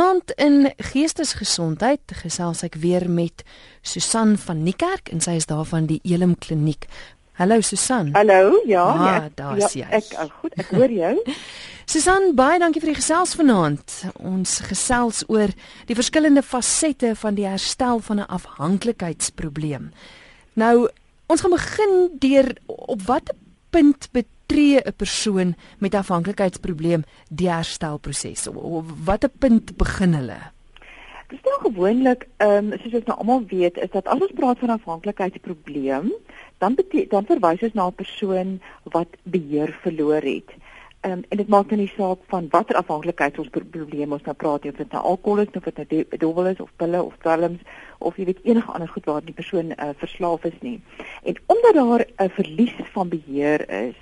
Vanaand in Geestesgesondheid gesels ek weer met Susan van Niekerk en sy is daar van die Elim Kliniek. Hallo Susan. Hallo, ja. Ah, ja, daar's ja, jy. Ek oh, goed, ek hoor jou. Susan, baie dankie vir die gesels vanaand. Ons gesels oor die verskillende fasette van die herstel van 'n afhanklikheidsprobleem. Nou, ons gaan begin deur op watter punt betree 'n persoon met afhanklikheidsprobleem die herstelproses? Op watter punt begin hulle? Dit is nou gewoonlik, ehm um, soos ons nou almal weet, is dat as ons praat van afhanklikheidsprobleem, dan dan verwys ons na 'n persoon wat beheer verloor het. Ehm um, en dit maak nou nie saak van watter afhanklikheid ons probleem ons nou praat of dit nou alkohol is of dit nou dobbel is of pille of dwelms of jy weet enige ander goed waar die persoon uh, verslaaf is nie. En omdat daar 'n uh, verlies van beheer is,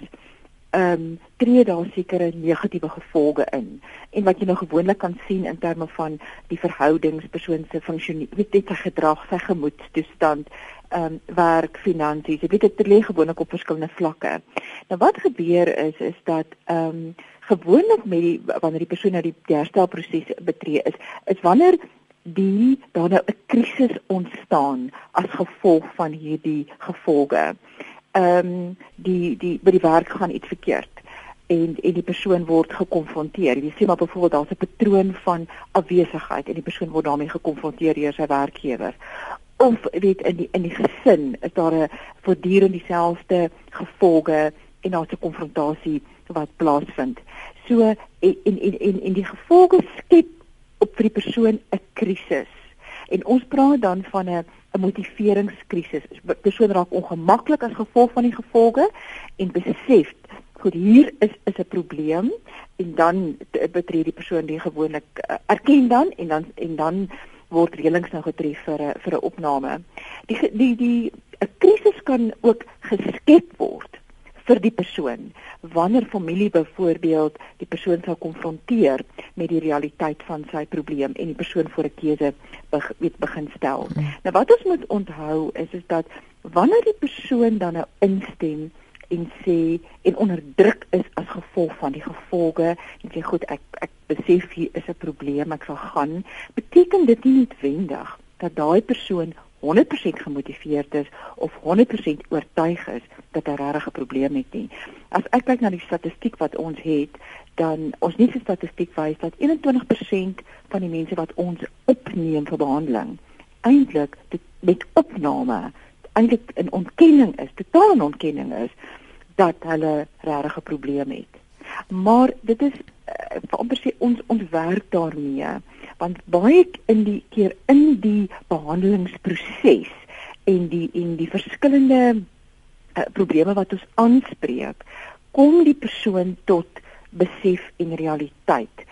ehm um, tree daar sekere negatiewe gevolge in. En wat jy nou gewoonlik kan sien in terme van die verhoudings, persoon se funksie, weet dit sy gedrag, sy gemoedstoestand, ehm um, werk, finansies. Jy weet dit lê gewoonlik op verskillende vlakke. Nou wat gebeur is is dat ehm um, gewoonlik met die wanneer die persoon nou die, die herstelproses betree is, is wanneer die daar nou 'n krisis ontstaan as gevolg van hierdie gevolge ehm um, die die by die werk gaan iets verkeerd en en die persoon word gekonfronteer. Jy sê maar byvoorbeeld daar's 'n patroon van afwesigheid en die persoon word daarmee gekonfronteer deur sy werkgewer. Of weet in die in die gesin is daar 'n voortdurend dieselfde gevolge en daar's 'n konfrontasie wat plaasvind. So en en en en die gevolge skep op vir die persoon 'n krisis. En ons praat dan van 'n 'n motiveringskrisis. Persoon raak ongemaklik as gevolg van die gevolge en besef goed hier is is 'n probleem en dan betree die persoon die gewoonlik uh, erken dan en dan en dan word reëlings nou getref vir 'n vir 'n opname. Die die die 'n krisis kan ook geskep word vir die persoon wanneer familie byvoorbeeld die persoon sou konfronteer met die realiteit van sy probleem en die persoon voor 'n keuse beg, begin stel. Hmm. Nou wat ons moet onthou is is dat wanneer die persoon dan nou instem en sê en onderdruk is as gevolg van die gevolge en sê goed ek ek besef hier is 'n probleem ek sal gaan beteken dit nie noodwendig dat daai persoon 100% gemotiveerd is of 100% oortuig is dat hy regtig 'n probleem het nie. As ek kyk na die statistiek wat ons het, dan ons nie se statistiek wys dat 21% van die mense wat ons opneem vir behandeling eintlik met opname eintlik 'n ontkenning is, totaal 'n ontkenning is dat hulle regtig 'n probleem het. Maar dit is uh, amper sê ons ons werk daarmee want baie in die keer in die behandelingsproses en die en die verskillende uh, probleme wat ons aanspreek kom die persoon tot besef en realiteit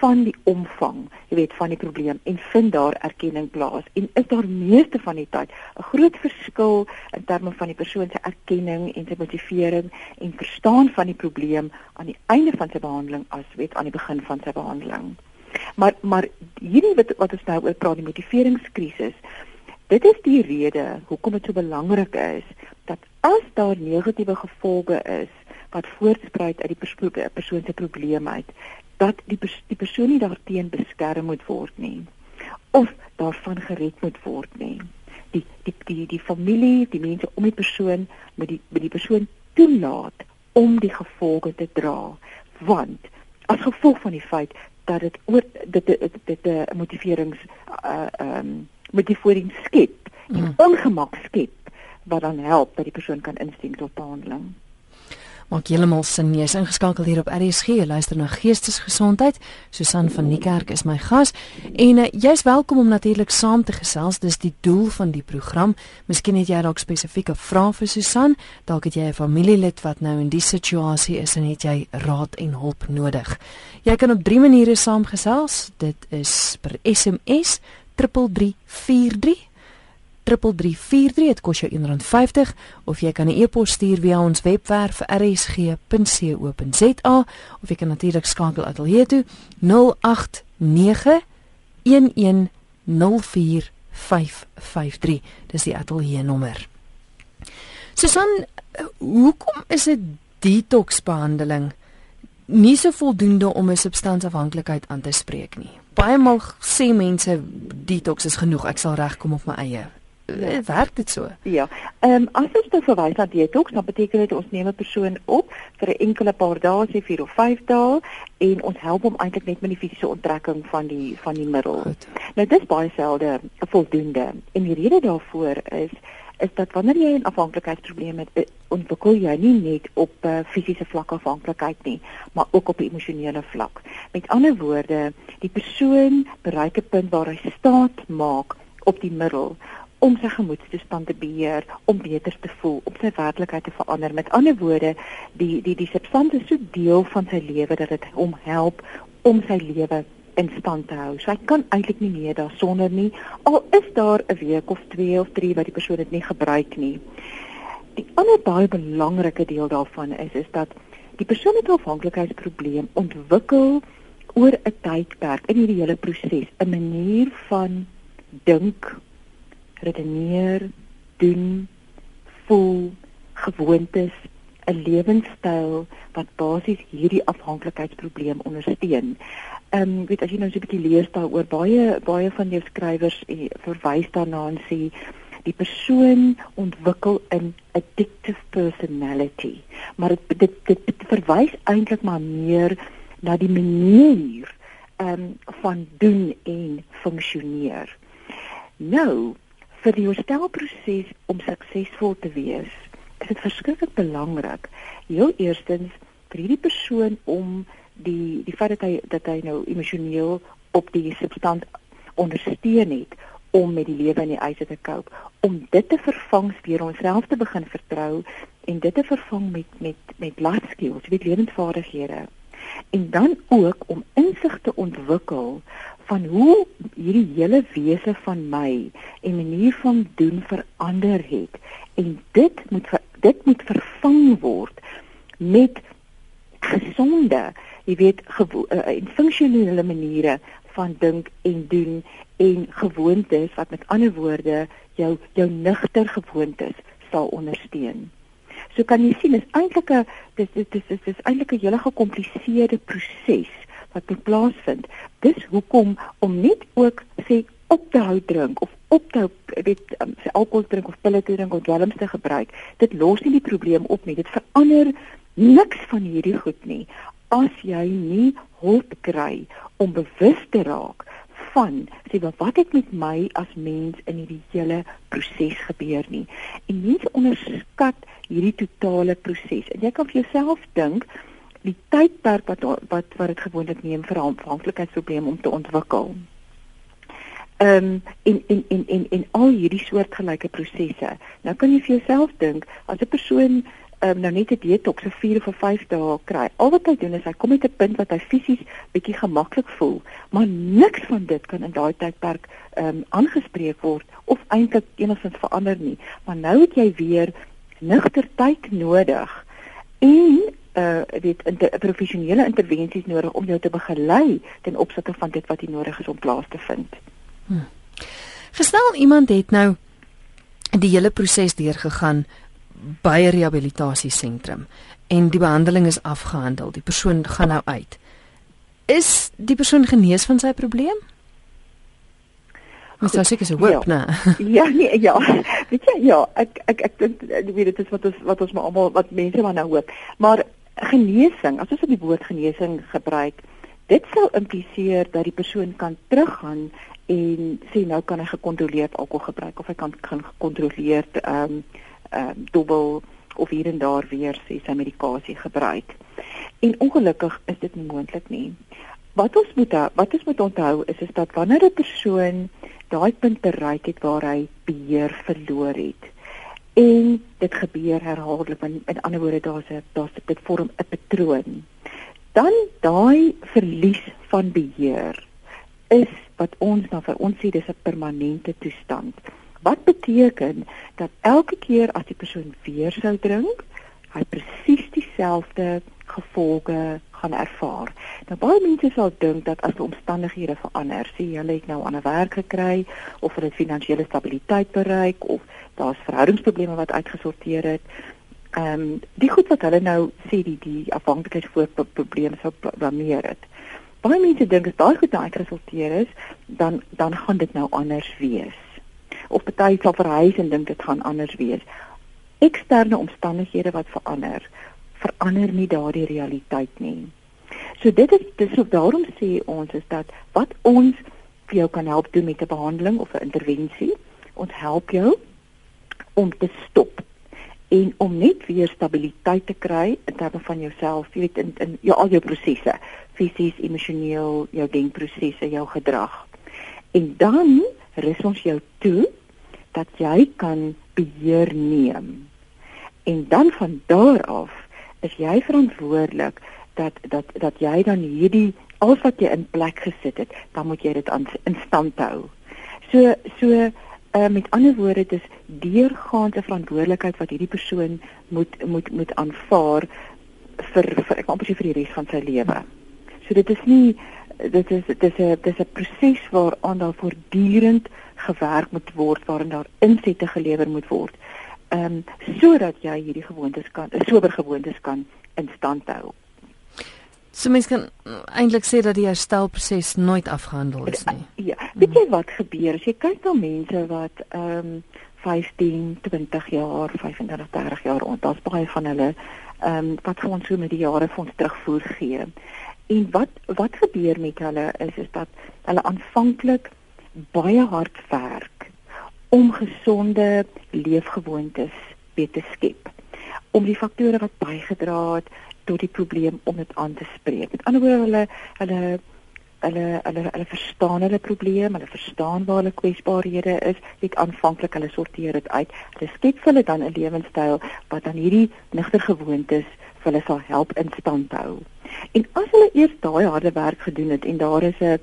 van die omvang, jy weet, van die probleem en vind daar erkenning plaas. En is daar meeste van die tyd 'n groot verskil in terme van die persoon se erkenning en sy motivering en verstaan van die probleem aan die einde van sy behandeling as weet aan die begin van sy behandeling. Maar maar hierdie wat wat ons nou oor praat die motiveringskrisis. Dit is die rede hoekom dit so belangrik is dat as daar negatiewe gevolge is wat voortspruit uit die persoon, persoon se probleem uit, dat die pers die persoon nie daarteen beskerm moet word nie of daarvan gered moet word nie. Die die die die familie, die mense om die persoon met die met die persoon toelaat om die gevolge te dra want as gevolg van die feit dat dit oor dit dit 'n motiverings uh um motivering skep, 'n mm. ongemak skep wat dan help dat die persoon kan instem tot behandeling. Maak heeltemal sin. Jy's ingeskakel hier op RSG. Jy luister na Geestesgesondheid. Susan van Niekerk is my gas en uh, jy's welkom om natuurlik saam te gesels. Dis die doel van die program. Miskien het jy dalk spesifieke vrae vir Susan. Dalk het jy 'n familielid wat nou in die situasie is en het jy raad en hulp nodig. Jy kan op drie maniere saamgesels. Dit is per SMS 3343 3343 dit kos jou R1.50 of jy kan 'n e-pos stuur via ons webwerf rsg.co.za of jy kan natuurlik skakel ateljee toe 089 1104553 dis die ateljee nommer. Susan hoekom is 'n detox behandeling nie so voldoende om 'n substansieafhanklikheid aan te spreek nie? Baie maal sê mense detox is genoeg, ek sal regkom op my eie. Ja. Werk dit so? Ja. Ehm um, as ons nou verwys na detox, dan beteken dit ons neem 'n persoon op vir 'n enkele paar dae, sê 4 of 5 dae en ons help hom eintlik net met die fisiese onttrekking van die van die middel. Goed. Nou dis baie selde voldoende. En die rede daarvoor is is dat wanneer jy 'n afhanklikheidsprobleem het, eh, ontwikkel jy nie net op 'n uh, fisiese vlak afhanklikheid nie, maar ook op 'n emosionele vlak. Met ander woorde, die persoon bereik 'n punt waar hy staat maak op die middel om sy gemoedstoestand te beheer, om beter te voel, om sy werklikheid te verander. Met ander woorde, die die die substansie is so deel van sy lewe dat dit hom help om sy lewe in stand te hou. So hy kan eintlik nie meer daar sonder nie. Al is daar 'n week of 2 of 3 wat die persoon dit nie gebruik nie. Die ander baie belangrike deel daarvan is is dat die persoon met afhanklikheidsprobleem ontwikkel oor 'n tydperk in hierdie hele proses 'n manier van dink, redeneer, doen, voel, gewoontes, 'n lewenstyl wat basies hierdie afhanklikheidsprobleem ondersteun. Ehm um, weet as jy nou so 'n bietjie lees daaroor baie baie van jou skrywers eh, verwys daarna en sê die persoon ontwikkel 'n addictive personality. Maar dit dit, dit, dit verwys eintlik maar meer na die manier ehm um, van doen en funksioneer. Nou, vir die herstelproses om suksesvol te wees, is dit verskriklik belangrik heel eerstens vir hierdie persoon om die die feit dat hy dat hy nou emosioneel op die substand ondersteun het om met die lewe in die eise te koop om dit te vervang weer onsself te begin vertrou en dit te vervang met met met life skills met lewensvaardighede. En dan ook om insig te ontwikkel van hoe hierdie hele wese van my en manier van doen verander het en dit moet dit moet vervang word met gesonde jy weet uh, en funksionele maniere van dink en doen en gewoontes wat met ander woorde jou jou nigter gewoontes sal ondersteun. So kan jy sien is eintlik 'n dis dis dis dis eintlik 'n hele gekompliseerde proses wat moet plaasvind. Dis hoekom om net ook sê op te hou drink of op te weet um, sy alkohol drink of pille te drink of dwelms te gebruik, dit los nie die probleem op nie. Dit verander niks van hierdie goed nie as jy nie hulp kry om bewus te raak van sê wat het met my as mens in hierdie hele proses gebeur nie en mense onderskat hierdie totale proses en jy kan vir jouself dink die tydperk wat wat wat dit gewoonlik neem vir 'n afhanklikheidsprobleem om te ontwikkel Ehm um, in in in in in al hierdie soortgelyke prosesse. Nou kan jy vir jouself dink as 'n persoon um, nou net 'n detox vir 4 of 5 dae kry. Al wat hy doen is hy kom met 'n punt wat hy fisies bietjie gemaklik voel, maar niks van dit kan in daai tydperk ehm um, aangespreek word of eintlik enigsins verander nie. Maar nou het jy weer nigter tyd nodig en uh dit inter, professionele intervensies nodig om jou te begelei ten opsigte van dit wat jy nodig is om plaas te vind. Hm. Gestel iemand het nou die hele proses deurgegaan by 'n rehabilitasiesentrum en die behandeling is afgehandel. Die persoon gaan nou uit. Is die persoon genees van sy probleem? Ons sê seker so hoop, ja. ja, nee, ja. Weet jy, ja, ek ek ek dink weet dit is wat ons wat ons maar almal wat mense maar nou hoop. Maar genesing, as ons op die woord genesing gebruik, dit sou impliseer dat die persoon kan teruggaan en sê nou kan hy gekontroleerd alkohol gebruik of hy kan kan gekontroleerd ehm um, ehm uh, dubbel of hier en daar weer sê sy medikasie gebruik. En ongelukkig is dit nie moontlik nie. Wat ons moet wat ons moet onthou is is dat wanneer 'n persoon daai punt bereik het waar hy beheer verloor het en dit gebeur herhaaldelik in, in ander woorde daar's 'n daar's dit vorm 'n patroon dan daai verlies van beheer is wat ons nou vir ons sê dis 'n permanente toestand Wat beteken dat elke keer as die persoon weer sou drink, hy presies dieselfde gevolge gaan ervaar. Nou baie mense sal dink dat as die omstandighede verander, sê hulle het nou 'n ander werk gekry of hulle finansiële stabiliteit bereik of daar's verhoudingsprobleme wat uitgesorteer het. Ehm um, die goed wat hulle nou sê die die afhanklikheidsvoorprobleme sou blameer het. baie mense dink as daai goed nou uitresulteer is, dan dan gaan dit nou anders wees. Of party sal verhuis en dink dit gaan anders wees. Eksterne omstandighede wat verander, verander nie daardie realiteit nie. So dit is dis so daarom sê ons is dat wat ons vir jou kan help doen met 'n behandeling of 'n intervensie, ons help jou om te stop en om net weer stabiliteit te kry in terme van jouself, jy weet in in jou al jou prosesse, fisies, emosioneel, jou denkprosesse, jou gedrag. En dan rus ons jou toe dat jy kan beheer neem. En dan van daar af is jy verantwoordelik dat dat dat jy dan hierdie alles wat jy in plek gesit het, dan moet jy dit aan in stand hou. So so uh, met ander woorde dis deurgaande verantwoordelikheid wat hierdie persoon moet moet moet aanvaar vir vir ek amper vir die res van sy lewe. So dit is nie dit is dit is 'n dis 'n proses waaraan daar voortdurend gewerk moet word waarin daar insette gelewer moet word. Ehm um, sodat jy hierdie gewoontes kan sober gewoontes kan in stand hou. So mens kan eintlik sê dat die herstelproses nooit afgehandel is nie. Ja, weet jy wat gebeur as jy kyk na mense wat ehm um, 15, 20 jaar, 35, 30 jaar ont, daar's baie van hulle ehm um, wat vir ons so met die jare vir ons terugvoer gee. En wat wat gebeur met hulle is is dat hulle aanvanklik baie hard werk om gesonde leefgewoontes weer te skep. Om die faktore wat bygedra het tot die probleem om dit aan te spreek. Met ander woorde hulle hulle hulle hulle hulle verstaan hulle probleem, hulle verstaan waar hulle kwesbaarhede is, dit aanvanklik hulle sorteer dit uit. Hulle skep hulle dan 'n lewenstyl wat dan hierdie nigter gewoontes vir hulle sal help in stand hou. En as hulle eers daai harde werk gedoen het en daar is 'n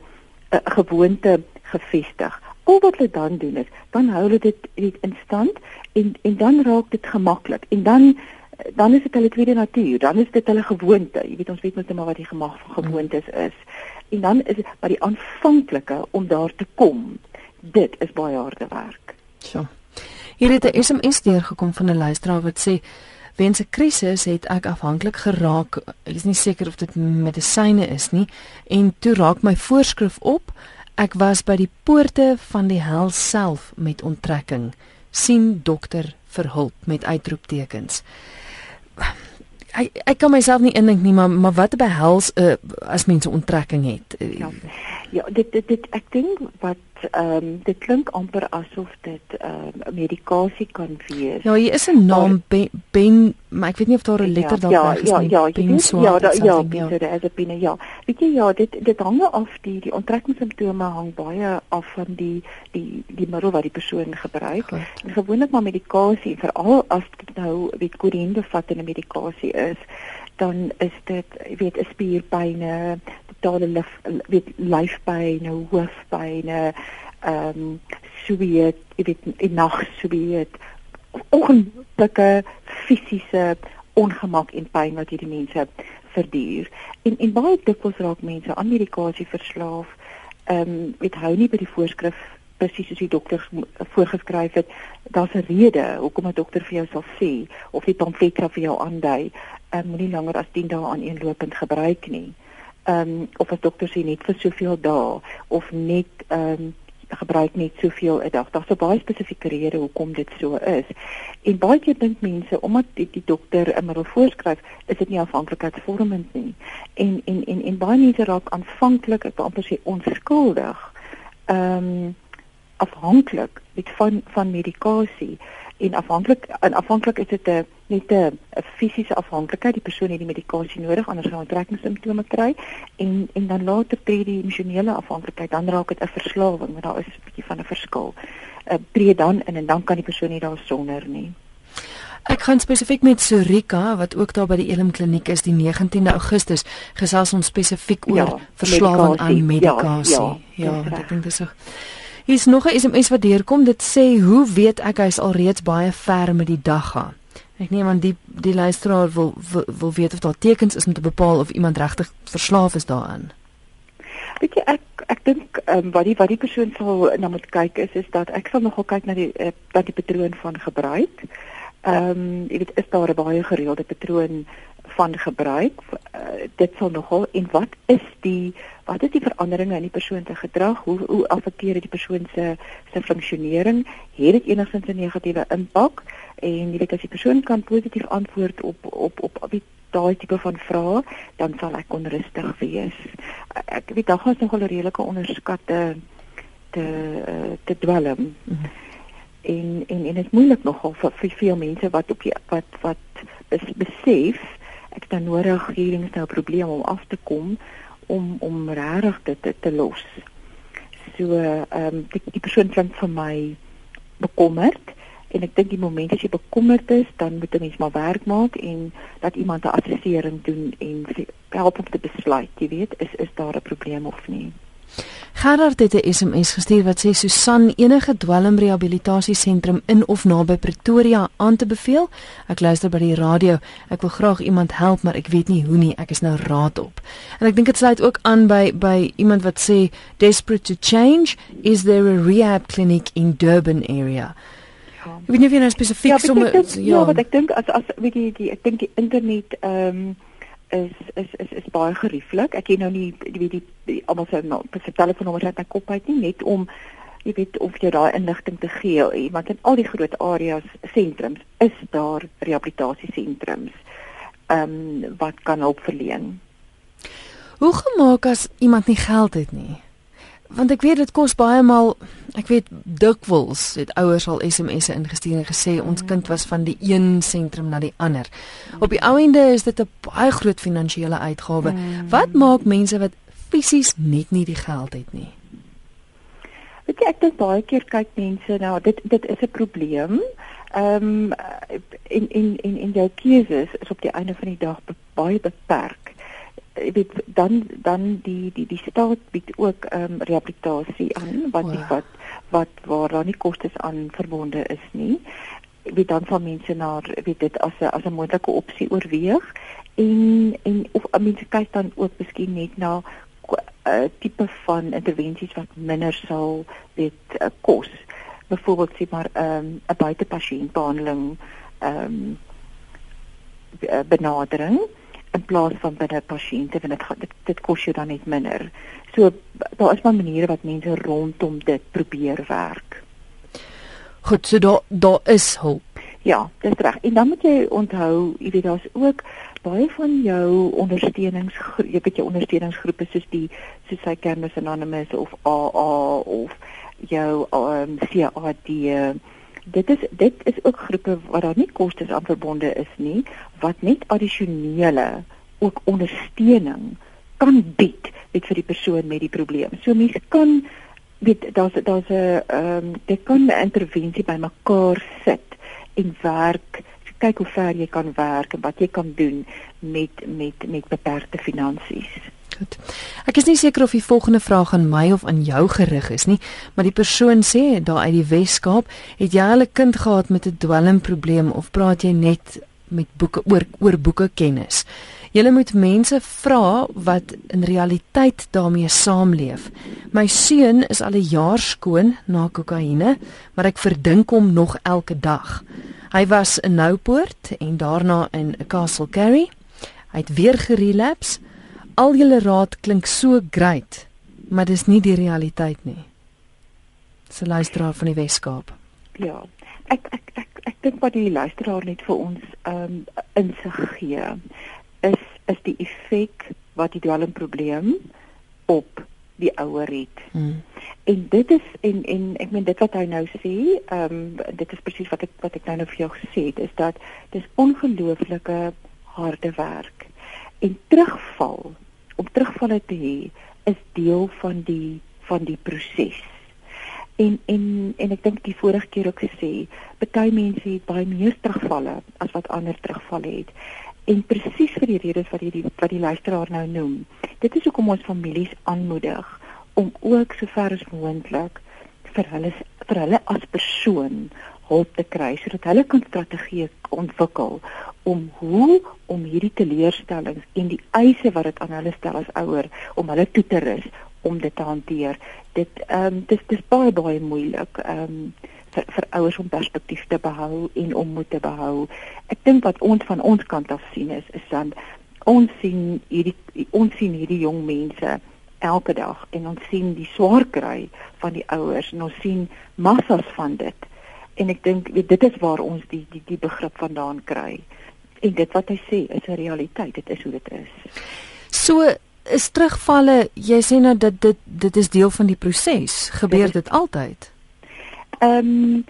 'n gewoonte gevestig, al wat hulle dan doen is, dan hou hulle dit in stand en en dan raak dit gemaklik en dan dan is dit hulle tweede natuur, dan is dit hulle gewoonte. Jy weet ons weet net maar wat die gemag van gewoontes is. En dan is dit maar die aanvanklike om daar te kom. Dit is baie harde werk. So. Hier het 'n SMS deurgekom van 'n luisteraar wat sê Wens 'n krisis het ek afhanklik geraak. Ek is nie seker of dit medisyne is nie en toe raak my voorskrif op. Ek was by die poorte van die hel self met onttrekking. sien dokter vir hulp met uitroeptekens ek ek kan myself nie indink nie maar maar wat behels uh, as mense onttrekking het? Ja ja dit dit, dit ek dink wat ehm um, dit klink amper asof dit ehm um, medikasie kan wees. Ja hier is 'n naam ben, ben maar ek weet nie of daar 'n ja, letter daar ja, is ja, nie. ja ja ja ja da, ja daar is 'n binne ja. Weet jy ja dit dit hang af die die onttrekkingssimptome hang baie af van die die die middel wat die persoon gebruik. Goed. en gewoonlik maar medikasie veral as dit nou weet kodien bevat in 'n medikasie is dan is dit weet 'n spierpynne totale lyf weet lyfpynne hoofpynne ehm um, sweet weet 'n nag sweet ongelukkige fisiese ongemak en pyn wat hierdie mense verduur. En en baie dikwels raak mense aan medikasie verslaaf. Ehm um, weet hou nie by die voorskrif presies soos die dokter voorgeskryf het. Daar's 'n rede hoekom 'n dokter vir jou sal sê of die pamflet vir jou aandui, ehm um, moenie langer as 10 dae aan eenlopend gebruik nie. Ehm um, of 'n dokter sê net vir soveel dae of net ehm um, gebruik net soveel 'n dag. Daar's 'n baie spesifieke rede hoekom dit so is. En baie keer dink mense omdat die, die dokter 'n middel voorskryf, is dit nie afhanklikheidsvormend nie. En en en en baie mense raak aanvanklik, ek wil amper sê onskuldig, ehm um, afhanklik van van medikasie en afhanklik en afhanklik is dit 'n net 'n fisiese afhanklikheid die persoon het die medikasie nodig anders gaan onttrekkingssimptome kry. En en dan later tree die emosionele afhanklikheid dan raak dit 'n verslawing maar daar is 'n bietjie van 'n verskil. Uh, tree dan in en dan kan die persoon nie daar sonder nie. Ek gaan spesifiek met Sorika wat ook daar by die Elim kliniek is die 19de Augustus gesels ons spesifiek oor ja, verslawing aan medikasie. Ja, ja, ja ek dink dis so. Hier's nog 'n SMS wat deurkom. Dit sê: "Hoe weet ek hy's alreeds baie ver met die dag gaan?" Ek neem aan die die luisteraar wil, wil wil weet of daar tekens is om te bepaal of iemand regtig verslaaf is daaraan. Weet jy ek ek dink um, wat die wat die persoon sal na moet kyk is is dat ek sal nogal kyk na die uh, dat die patroon van gebruik. Ehm um, jy weet is daar 'n baie gereelde patroon van gebruik. Uh, dit sal nogal en wat is die wat is die veranderinge in die persoon se gedrag? Hoe hoe affekteer dit die persoon se se funksionering? Het dit enigstens 'n negatiewe impak? En jy weet as die persoon kan positief antwoord op op op, op daai tipe van vrae, dan sal ek onrustig wees. Ek weet daar gaan nogal 'n redelike onderskatte te te dwelm. Mm -hmm. En en en dit is moeilik nogal vir vir veel mense wat op die, wat wat besef ek dan nodig hierdie is nou 'n probleem om af te kom om om regtig dit te, te los. So ehm um, die, die persoon klink vir my bekommerd en ek dink die oomblik as jy bekommerd is, dan moet 'n mens maar werk maak en dat iemand 'n assessering doen en help om te besluit, jy weet, is is daar 'n probleem of nie. Gerard het 'n SMS gestuur wat sê Susan enige dwelmrehabilitasiesentrum in of naby Pretoria aan te beveel. Ek luister by die radio. Ek wil graag iemand help, maar ek weet nie hoe nie. Ek is nou raad op. En ek dink dit sluit ook aan by by iemand wat sê desperate to change, is there a rehab clinic in Durban area? Ja. Ek weet nie of jy nou spesifiek ja, sommer ja, ja, wat ek dink as as weet jy die ek dink die internet ehm um, is is is is baie gerieflik. Ek het nou nie weet die, die almal se se telefoonnommers uit my kop uit nie net om jy weet of jy daai inligting te gee. Want in al die groot areas sentrums is daar rehabilitasiesentrums ehm um, wat kan hulp verleen. Hoe gemaak as iemand nie geld het nie? Want ek weet dit kos baie maal ek weet dikwels het ouers al SMS'e ingestuur en gesê ons kind was van die een sentrum na die ander. Op die ou ende is dit 'n baie groot finansiële uitgawe. Mm. Wat maak mense wat fisies net nie die geld het nie? Weet jy ek dink baie keer kyk mense nou dit dit is 'n probleem. Ehm um, in in in in jou keuses is op die einde van die dag baie beperk jy weet dan dan die die die staat bied ook ehm um, rehabilitasie aan wat nie wat wat waar daar nie kostes aan verbonde is nie. Jy weet dan van mense na weet dit as 'n as 'n moontlike opsie oorweeg en en of mense kyk dan ook miskien net na 'n uh, tipe van intervensies wat minder sal weet uh, kos. Byvoorbeeld sê maar ehm um, 'n buitepasiëntbehandeling ehm um, benadering in plaas van binne pasiënte want dit dit, dit kos jou dan net minder. So daar is maar maniere wat mense rondom dit probeer werk. Goed, so daar daar is hulp. Ja, dis reg. En dan moet jy onthou, jy weet daar's ook baie van jou ondersteunings jy weet jou ondersteuningsgroepe soos die soos hy Canvas Anonymous of AA of jou um, CAD dit is dit is ook groepe waar daar nie kostes aan verbonde is nie wat net addisionele ook ondersteuning kan bied met vir die persoon met die probleem. So mense kan weet daar's daar's 'n ehm um, jy kan 'n intervensie by mekaar sit en werk kyk hoe ver jy kan werk en wat jy kan doen met met met beperkte finansies. Goed. Ek is nie seker of die volgende vraag aan my of aan jou gerig is nie, maar die persoon sê daar uit die Wes-Kaap, het jy al 'n kind gehad met 'n dwelmprobleem of praat jy net met boeke oor oor boeke kennis? Jy moet mense vra wat in realiteit daarmee saamleef. My seun is al 'n jaar skoon na kokaine, maar ek verdink hom nog elke dag. Hy was in Noupoort en daarna in Castle Garry. Hy het weer gerelapse al julle raad klink so great, maar dis nie die realiteit nie. Se luisteraar van die Weskaap. Ja. Ek ek ek ek dink wat die luisteraar net vir ons ehm um, insig gee is is die effek wat die dwelmprobleem op die ouer het. Hmm. En dit is en en ek meen dit wat hy nou sê, ehm um, dit is presies wat ek wat ek nou nou vir jou gesê het, is dat dis ongelooflike harde werk en terugval om terugvalle te hê is deel van die van die proses. En en en ek dink die vorige keer ook gesê, baie mense het baie meer terugvalle as wat ander terugvalle het. En presies vir die redes wat hierdie wat die luisteraar nou noem. Dit is hoekom ons families aanmoedig om ook sover as moontlik vir hulle vir hulle as persoon hulp te kry sodat hulle kan strategieë ontwikkel om hoe om hierdie teleurstellings en die eise wat dit aan hulle stel as ouer om hulle toe te rus om dit te hanteer. Dit ehm um, dis dis baie baie moeilik. Ehm um, vir, vir ouers om perspektief te behou en om moed te behou. Ek dink wat ons van ons kant af sien is is dan ons sien hierdie ons sien hierdie jong mense elke dag en ons sien die swaar kry van die ouers en ons sien massas van dit. En ek dink dit is waar ons die die die begrip vandaan kry. En dit wat hy sê is 'n realiteit, dit is hoe dit is. So is terugvalle, jy sê nou dat dit dit is deel van die proses. Gebeur dit, dit altyd? Ehm um,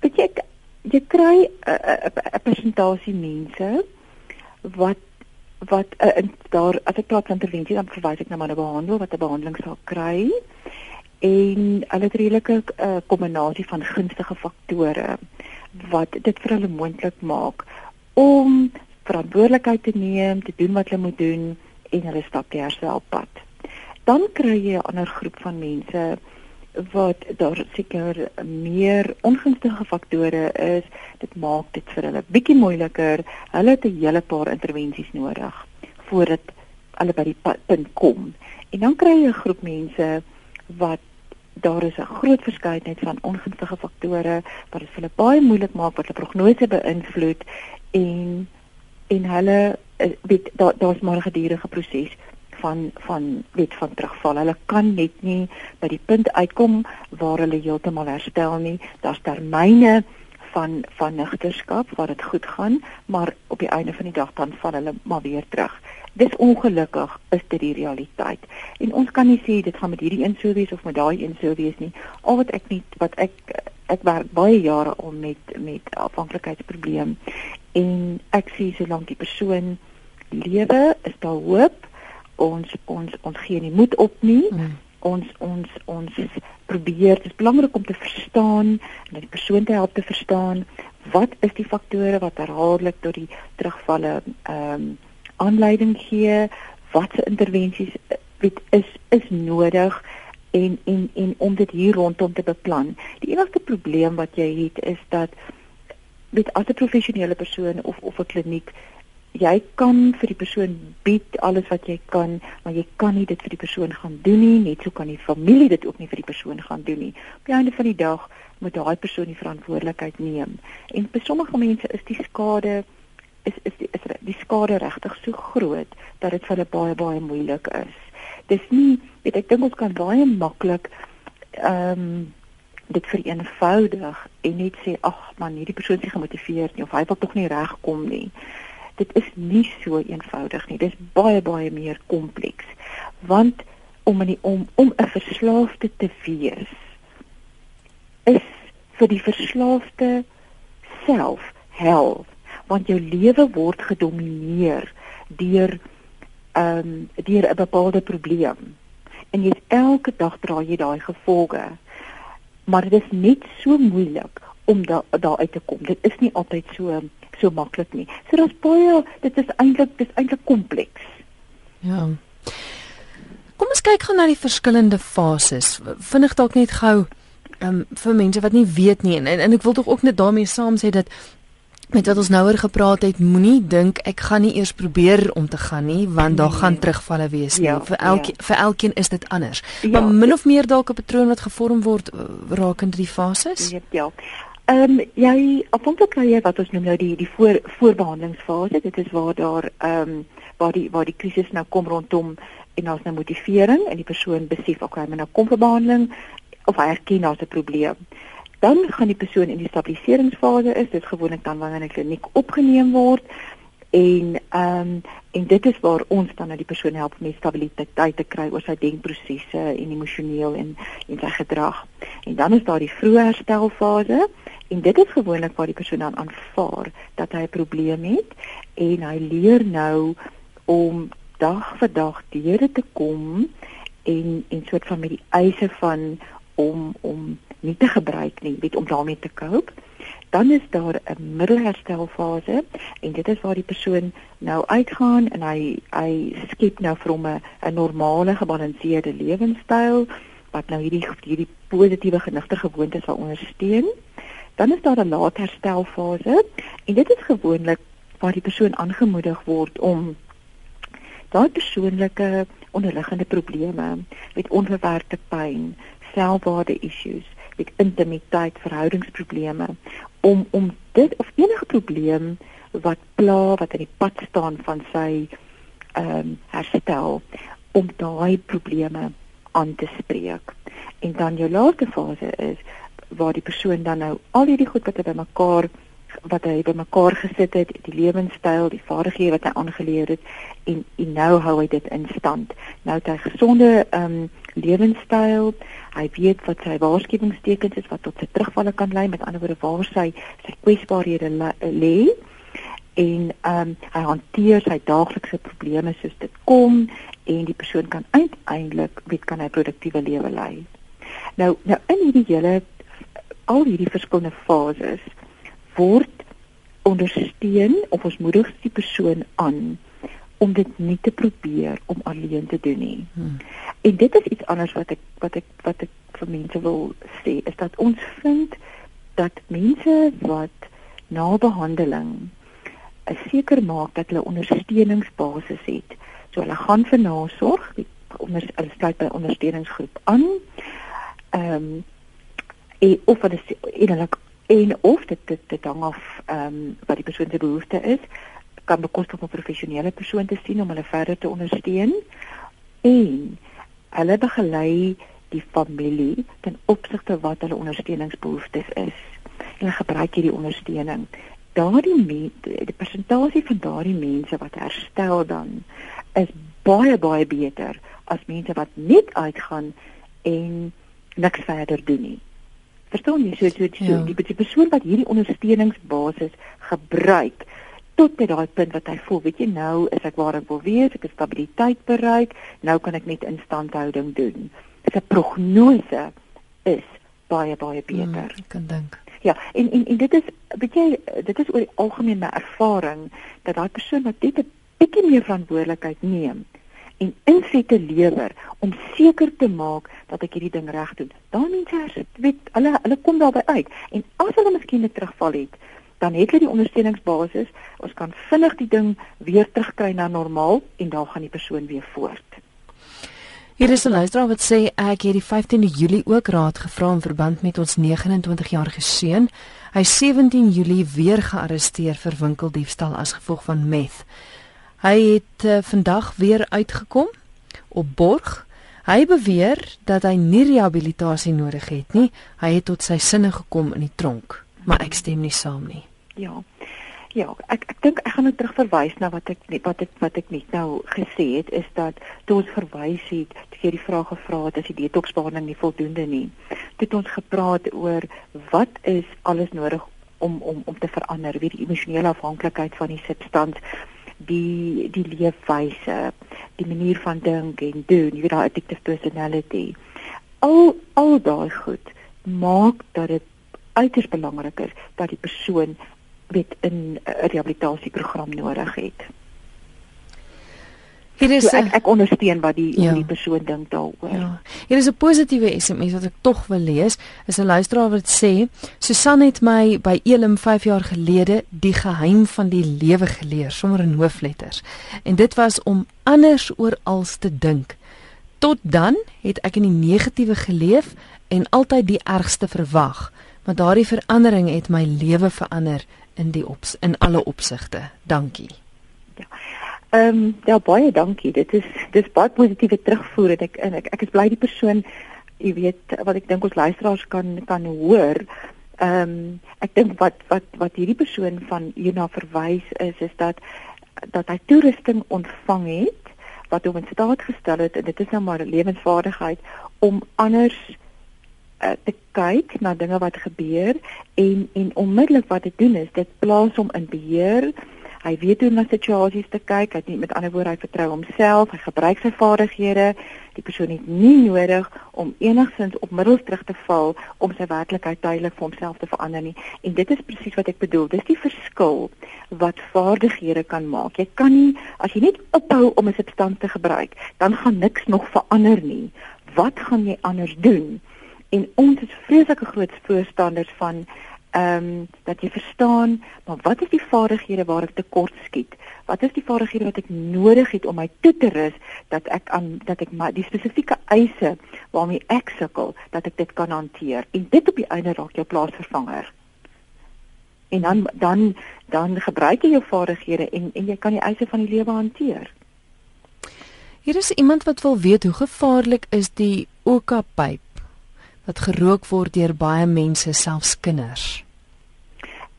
weet jy jy kry 'n presentasie mense wat wat uh, daar as ek praat van intervensie dan verwys ek na nou 'n behandel wat 'n behandeling sal kry en hulle het 'n redelike uh, kombinasie van gunstige faktore wat dit vir hulle moontlik maak om verantwoordelikheid te neem, te doen wat hulle moet doen en hulle stap die herstelpad. Dan kry jy 'n ander groep van mense wat daar seker meer ongunstige faktore is, dit maak dit vir hulle bietjie moeiliker. Hulle het 'n hele paar intervensies nodig voordat hulle by die punt kom. En dan kry jy 'n groep mense wat daar is 'n groot verskeidenheid van ongunstige faktore wat dit vir hulle baie moeilik maak wat hulle prognose beïnvloed en en hulle eh, weet daar daar's maar 'n gedurende proses van van weet van terugval. Hulle kan net nie by die punt uitkom waar hulle heeltemal herstel nie. Daar's termyne van van nigterskap waar dit goed gaan, maar op die einde van die dag dan val hulle maar weer terug. Dis ongelukkig is dit die realiteit. En ons kan nie sê dit gaan met hierdie een sou wees of met daai een sou wees nie. Al wat ek nie wat ek ek werk baie jare om met met afhanklikheidsprobleem en ek sien solank die persoon lewe is daar hoop ons ons ons gee nie moed op nie mm. ons ons ons probeer dit is belangrik om te verstaan en die persoon te help te verstaan wat is die faktore wat herhaaldelik tot die terugvalle ehm um, aanleiding gee watse intervensies eh, weet is is nodig en en en om dit hier rondom te beplan. Die enigste probleem wat jy het is dat weet as 'n professionele persoon of of 'n kliniek jy kan vir die persoon bied alles wat jy kan, maar jy kan nie dit vir die persoon gaan doen nie, net so kan die familie dit ook nie vir die persoon gaan doen nie. Op die einde van die dag moet daai persoon die verantwoordelikheid neem. En vir sommige mense is die skade die, skade regtig so groot dat dit vir hulle baie baie moeilik is. Dis nie, weet ek dink ons kan baie maklik ehm um, dit vereenvoudig en net sê ag man hierdie persoon is gemotiveerd nie of hy wil tog nie regkom nie. Dit is nie so eenvoudig nie. Dit is baie baie meer kompleks. Want om in die, om om 'n verslaafde te wees is vir die verslaafde self hel want jou lewe word gedomeineer deur ehm um, deur 'n bepaalde probleem. En jy elke dag dra jy daai gevolge maar dit is net so moeilik om daar daar uit te kom. Dit is nie altyd so so maklik nie. So daar's baie dit is eintlik dis eintlik kompleks. Ja. Kom ons kyk gou na die verskillende fases. Vinnig dalk net gou um, vir mense wat nie weet nie en, en ek wil tog ook net daarmee saam sê dat met wat ons nouer gepraat het, moenie dink ek gaan nie eers probeer om te gaan nie, want daar gaan nee. terugvalle wees nie. Ja, vir elke ja. vir elkeen is dit anders. Ja, maar min of meer dalk 'n patroon wat gevorm word eh, rakende die fases? Ja. ja. Ehm um, jy afhanklik kry jy wat ons noem nou die die voor voorbehandelingsfase. Dit is waar daar ehm um, waar die waar die krisis nou kom rondom en ons nou motivering en die persoon besef ok, maar nou kom vir behandeling of hy erken daar's 'n probleem dan gaan die persoon in die stabiliseringsfase is. Dit gewoonlik dan wanneer 'n kliniek opgeneem word. En ehm um, en dit is waar ons dan nou die persoon help om stabiliteit te kry oor sy denkprosesse en emosioneel en en sy gedrag. En dan is daar die vroeë herstelfase. En dit is gewoonlik waar die persoon dan aanvaar dat hy 'n probleem het. En hy leer nou om dag vir dag deur te kom en en soort van met die eise van om om nie te gebruik nie, weet om daarmee te cope. Dan is daar 'n middelherstelfase en dit is waar die persoon nou uitgaan en hy hy skep nou vir hom 'n normale gebalanseerde lewenstyl wat nou hierdie hierdie positiewe genigte gewoontes sal ondersteun. Dan is daar 'n laatherstelfase en dit is gewoonlik waar die persoon aangemoedig word om daai persoonlike onderliggende probleme met onverwerkte pyn, selfwaarde issues met intimiteit, verhoudingsprobleme om om dit of enige probleem wat pla wat in die pad staan van sy ehm um, herstel om daai probleme aan te spreek. En dan jou laaste fase is waar die persoon dan nou al hierdie goed wat hy bymekaar wat hy bymekaar gesit het, die lewenstyl, die vaardighede wat hy aangeleer het en en nou hou hy dit in stand. Nou het hy gesonde ehm um, lewenstyl. Hy weet wat sy waarskuwingstekens is wat tot sy terugvalle kan lei, met ander woorde waar sy sy kwesbaarhede lê. En ehm um, hy hanteer sy daaglikse probleme soos dit kom en die persoon kan uiteindelik weet kan hy produktiewe lewe lei. Nou nou in hierdie hele al hierdie verskillende fases word ondersteun of ons moedig die persoon aan om dit nie te probeer om alleen te doen nie. Hmm. En dit is iets anders wat ek wat ek wat ek vir mense wil sê is dat ons vind dat mense wat na behandeling seker maak dat hulle ondersteuningsbasis het. So hulle gaan vir nasorg, onder hulle sluit by ondersteuningsgroep aan. Ehm um, en of hulle innerlik en of dit dit, dit hang af ehm um, wat die persoon se behoefte is kan bekostig om 'n professionele persoon te sien om hulle verder te ondersteun. En hulle begelei die familie ten opsigte wat hulle ondersteuningsbehoeftes is. En hulle gebruik hierdie ondersteuning. Daardie die persentasie van daardie mense wat herstel dan is baie baie beter as mense wat net uitgaan en niks verder doen nie Verstaan jy so so, so ja. die, die persoon wat hierdie ondersteuningsbasis gebruik tot by daai punt wat hy voel, weet jy nou is ek waar ek wil wees, ek het stabiliteit bereik, nou kan ek net instandhouding doen. Dit 'n prognose is baie baie beter. Hmm, ek kan dink. Ja, en en en dit is weet jy dit is oor die algemeen my ervaring dat daai persoon wat net 'n bietjie meer verantwoordelikheid neem en insette lewer om seker te maak dat ek hierdie ding reg doen. Daai mense weet hulle hulle kom daarby uit en as hulle miskien net terugval het, dan het hulle die ondersteuningsbasis. Ons kan vinnig die ding weer terugkry na normaal en dan gaan die persoon weer voort. Hier is 'n luisteraar wat sê ek het die 15de Julie ook raad gevra in verband met ons 29-jarige seun. Hy 17 Julie weer gearresteer vir winkeldiefstal as gevolg van meth. Hy het uh, vandag weer uitgekom op borg. Hy beweer dat hy nie rehabilitasie nodig het nie. Hy het tot sy sinne gekom in die tronk, maar ek stem nie saam nie. Ja. Ja, ek ek dink ek gaan net terugverwys na wat ek wat ek wat ek net nou gesê het is dat toe ons verwys het, toe jy die vraag gevra het as die detoksbehandeling nie voldoende nie. Toe het ons gepraat oor wat is alles nodig om om om te verander, wie die emosionele afhanklikheid van die substans die die leefwyse, die manier van dink en doen, jy weet daai addictive personality. Al al daai goed maak dat dit uiters belangrik is dat die persoon weet 'n rehabilitasieprogram nodig het. Hier is so ek ek ondersteun wat die ja. die persoon dink daaroor. Ja. Hier is 'n positiewe SMS wat ek tog wil lees. Is 'n luisteraar wat sê: "Susan het my by Elim 5 jaar gelede die geheim van die lewe geleer sommer in hoofletters. En dit was om anders oor als te dink. Tot dan het ek in die negatiewe geleef en altyd die ergste verwag, maar daardie verandering het my lewe verander in die ops in alle opsigte. Dankie." Ja. Ehm um, ja baie dankie. Dit is dis baie positiewe terugvoer en ek en ek, ek is bly die persoon jy weet wat ek dink ons luisteraars kan kan hoor. Ehm um, ek dink wat wat wat hierdie persoon van hierna verwys is is dat dat hy toerusting ontvang het wat hom in staat gestel het en dit is nou maar 'n lewensvaardigheid om anders uh, te kyk na dinge wat gebeur en en onmiddellik wat dit doen is dit plaas hom in beheer Hy weet hoe om na situasies te kyk. Hy het nie met ander woorde hy vertrou homself. Hy gebruik sy vaardighede. Die persoon het nie nodig om enigsins op middels terug te val om sy werklikheid tydelik vir homself te verander nie. En dit is presies wat ek bedoel. Dis die verskil wat vaardighede kan maak. Jy kan nie as jy net ophou om 'n substansie te gebruik, dan gaan niks nog verander nie. Wat gaan jy anders doen? En ons is vreeslike groot voorstanders van ehm um, dat jy verstaan, maar wat is die vaardighede waar ek tekort skiet? Wat is die vaardighede wat ek nodig het om my toe te rus dat ek aan dat ek my die spesifieke eise waarmee ek sukkel, dat ek dit kan hanteer. En dit op die einde raak jou plaasvervanger. En dan dan dan gebruik jy jou vaardighede en en jy kan die eise van die lewe hanteer. Hier is iemand wat wil weet hoe gevaarlik is die Oka-pyp wat gerook word deur baie mense, selfs kinders.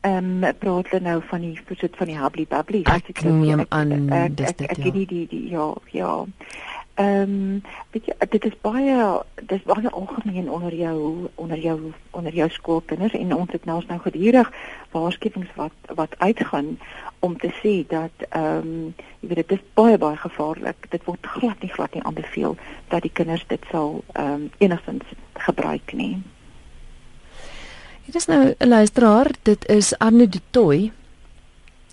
Ehm um, praat hulle nou van die soort van die hubbly bubbly. Ek neem aan dis dit. Ek ek ja. die die ja ja. Ehm um, weet jy dit is baie dis baie algemeen onder jou onder jou onder jou skoolkinders en ons het nou ons nou gedurig waarskuwings wat wat uitgaan om te sê dat ehm um, jy weet dit is baie baie gevaarlik. Dit word glad nie glad nie aanbeveel dat die kinders dit sal ehm um, enigstens gebruik nie. Dit is nou 'n luisteraar, dit is Arno de Tooi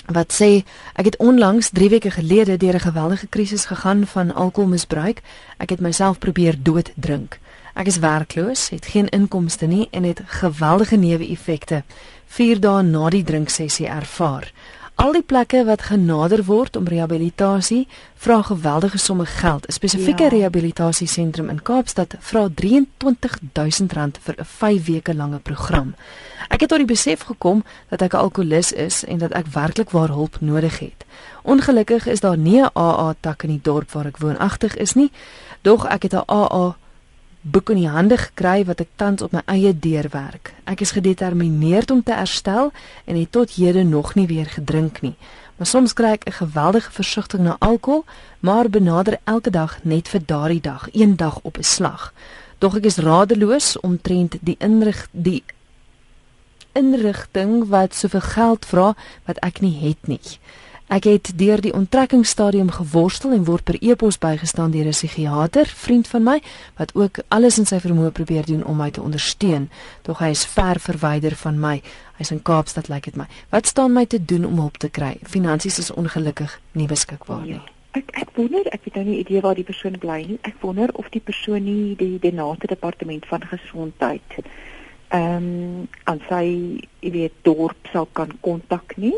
wat sê ek het onlangs 3 weke gelede deur 'n geweldige krisis gegaan van alkoholmisbruik. Ek het myself probeer dood drink. Ek is werkloos, het geen inkomste nie en het geweldige neeweffekte 4 dae na die drinksessie ervaar. Al die plekke wat genader word om rehabilitasie vra geweldige somme geld. 'n Spesifieke ja. rehabilitasiesentrum in Kaapstad vra R23000 vir 'n 5 weke lange program. Ek het tot die besef gekom dat ek 'n alkolikus is en dat ek werklik waar hulp nodig het. Ongelukkig is daar nie 'n AA tak in die dorp waar ek woonagtig is nie, dog ek het 'n AA boek in die hande gekry wat ek tans op my eie deur werk. Ek is gedetermineerd om te herstel en het tot hede nog nie weer gedrink nie. Maar soms kry ek 'n geweldige versigtiging na alkohol, maar benader elke dag net vir daardie dag, een dag op 'n slag. Dog ek is radeloos omtrent die inrig die inrigting wat soveel geld vra wat ek nie het nie. Ek het deur die onttrekkingsstadium geworstel en word per e-pos bygestaan deur 'n psigiater, vriend van my, wat ook alles in sy vermoë probeer doen om my te ondersteun, tog hy is ver verwyder van my. Hy's in Kaapstad, lyk like dit my. Wat staan my te doen om hulp te kry? Finansies is ongelukkig nie beskikbaar nie. Ja. Ek ek wonder, ek het nou nie idee waar die persoon bly nie. Ek wonder of die persoon nie die Denate departement van gesondheid ehm um, aan sy jy weet dorp sal kan kontak nie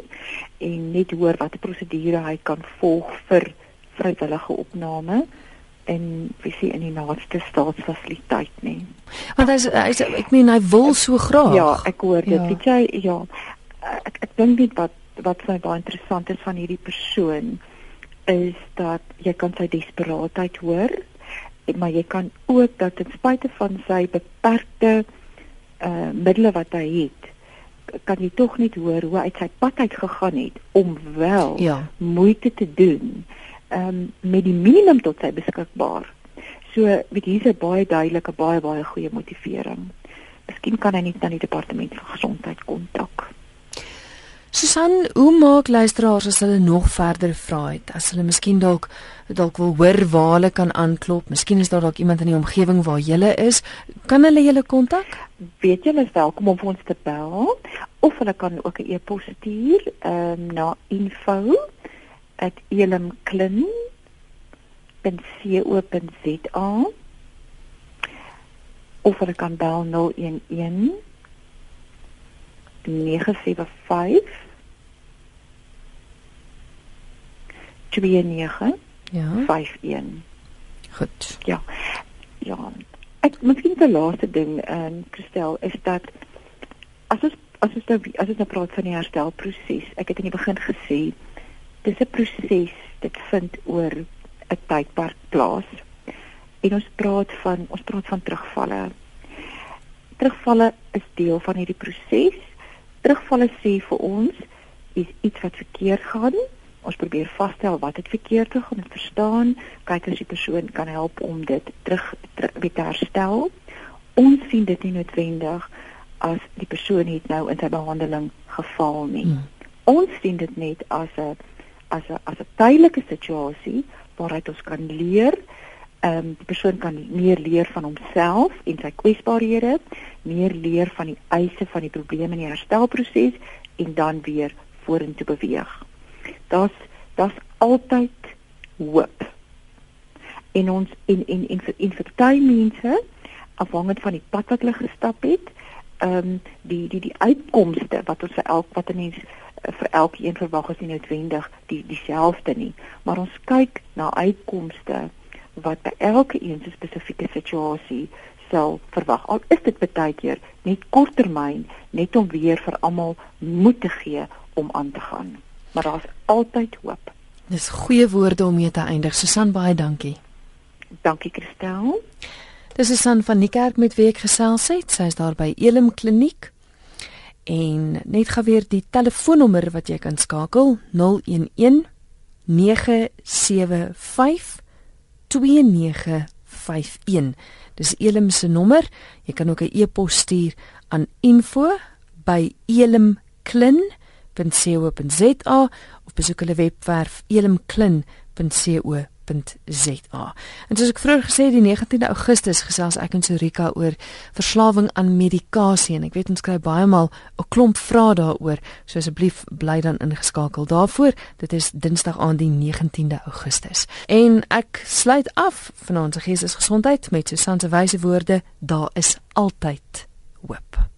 en net hoor watter prosedure hy kan volg vir vrywillige opname en visie in die naaste staatsfasiliteit nie. Want hy's hy's ek meen hy wil so graag. Ja, ek hoor dit. Ja. Weet jy, ja. Ek ek dink net wat wat vir my baie interessant is van hierdie persoon is dat jy kan sy desperaatheid hoor, maar jy kan ook dat ten spyte van sy beperkte uh middele wat hy het kan jy tog net hoor hoe hy uit sy pad uit gegaan het om wel ja. moeite te doen um met die minimum tot sy beskikbaar. So weet hier's 'n baie duidelike baie baie goeie motivering. Miskien kan hy net na die departement van gesondheid kontak. Susan, hoe maak luisteraars as hulle nog verder vra het? As hulle miskien dalk dalk wil hoor waar hulle kan aanklop, miskien is daar dalk iemand in die omgewing waar jy is, kan hulle julle kontak? Weet jy, is welkom om ons te bel of hulle kan ook 'n e-pos stuur um, na info@elimklin.co.za of hulle kan bel 011 975 29 ja. 51 goed. Ja. Ja. Ek miskien die laaste ding en um, Christel is dat as ons as ons nou as ons nou praat van die herstelproses ek het in die begin gesê dis 'n proses dit vind oor 'n tydperk plaas. En ons praat van ons praat van terugvalle. Terugvalle is deel van hierdie proses. Terugvalle sê vir ons is iets wat verkeerd gaan ons probeer vasstel wat het verkeerd gegaan en verstaan. Kyk as die persoon kan help om dit terug, terug weer te herstel. Ons sien dit nie noodwendig as die persoon het nou in sy behandeling gefaal nie. Hmm. ons sien dit net as 'n as 'n as 'n tydelike situasie waaruit ons kan leer. Ehm um, die persoon kan meer leer van homself en sy kwesbaarhede, meer leer van die eise van die probleme in die herstelproses en dan weer vorentoe beweeg daar's daar's altyd hoop. En ons en en en vir in vir baie mense afhangend van die pad wat hulle gestap het, ehm um, die die die uitkomste wat ons vir elk wat 'n mens uh, vir elkeen verwag is nie noodwendig die dieselfde nie, maar ons kyk na uitkomste wat by elke een se spesifieke situasie sal verwag. Al is dit baie keer net korttermyn, net om weer vir almal moed te gee om aan te gaan. Maar daar's altyd hoop. Dis goeie woorde om mee te eindig. Susan baie dankie. Dankie Christel. Dis Susan van Niekerk met wie ek gesels het. Sy is daar by Elim Kliniek. En net gou weer die telefoonnommer wat jy kan skakel 011 975 2951. Dis Elim se nommer. Jy kan ook 'n e-pos stuur aan info@elimklin.co.za of besoek hulle webwerf elimklin.co.za www.rsg.za. En soos ek vroeër gesê het, die 19de Augustus gesels ek en Sorika oor verslawing aan medikasie en ek weet ons kry baie maal 'n klomp vrae daaroor. So asseblief bly dan ingeskakel daarvoor. Dit is Dinsdag aan die 19de Augustus. En ek sluit af vanaand se geestesgesondheid met Susan se wyse woorde: Daar is altyd hoop.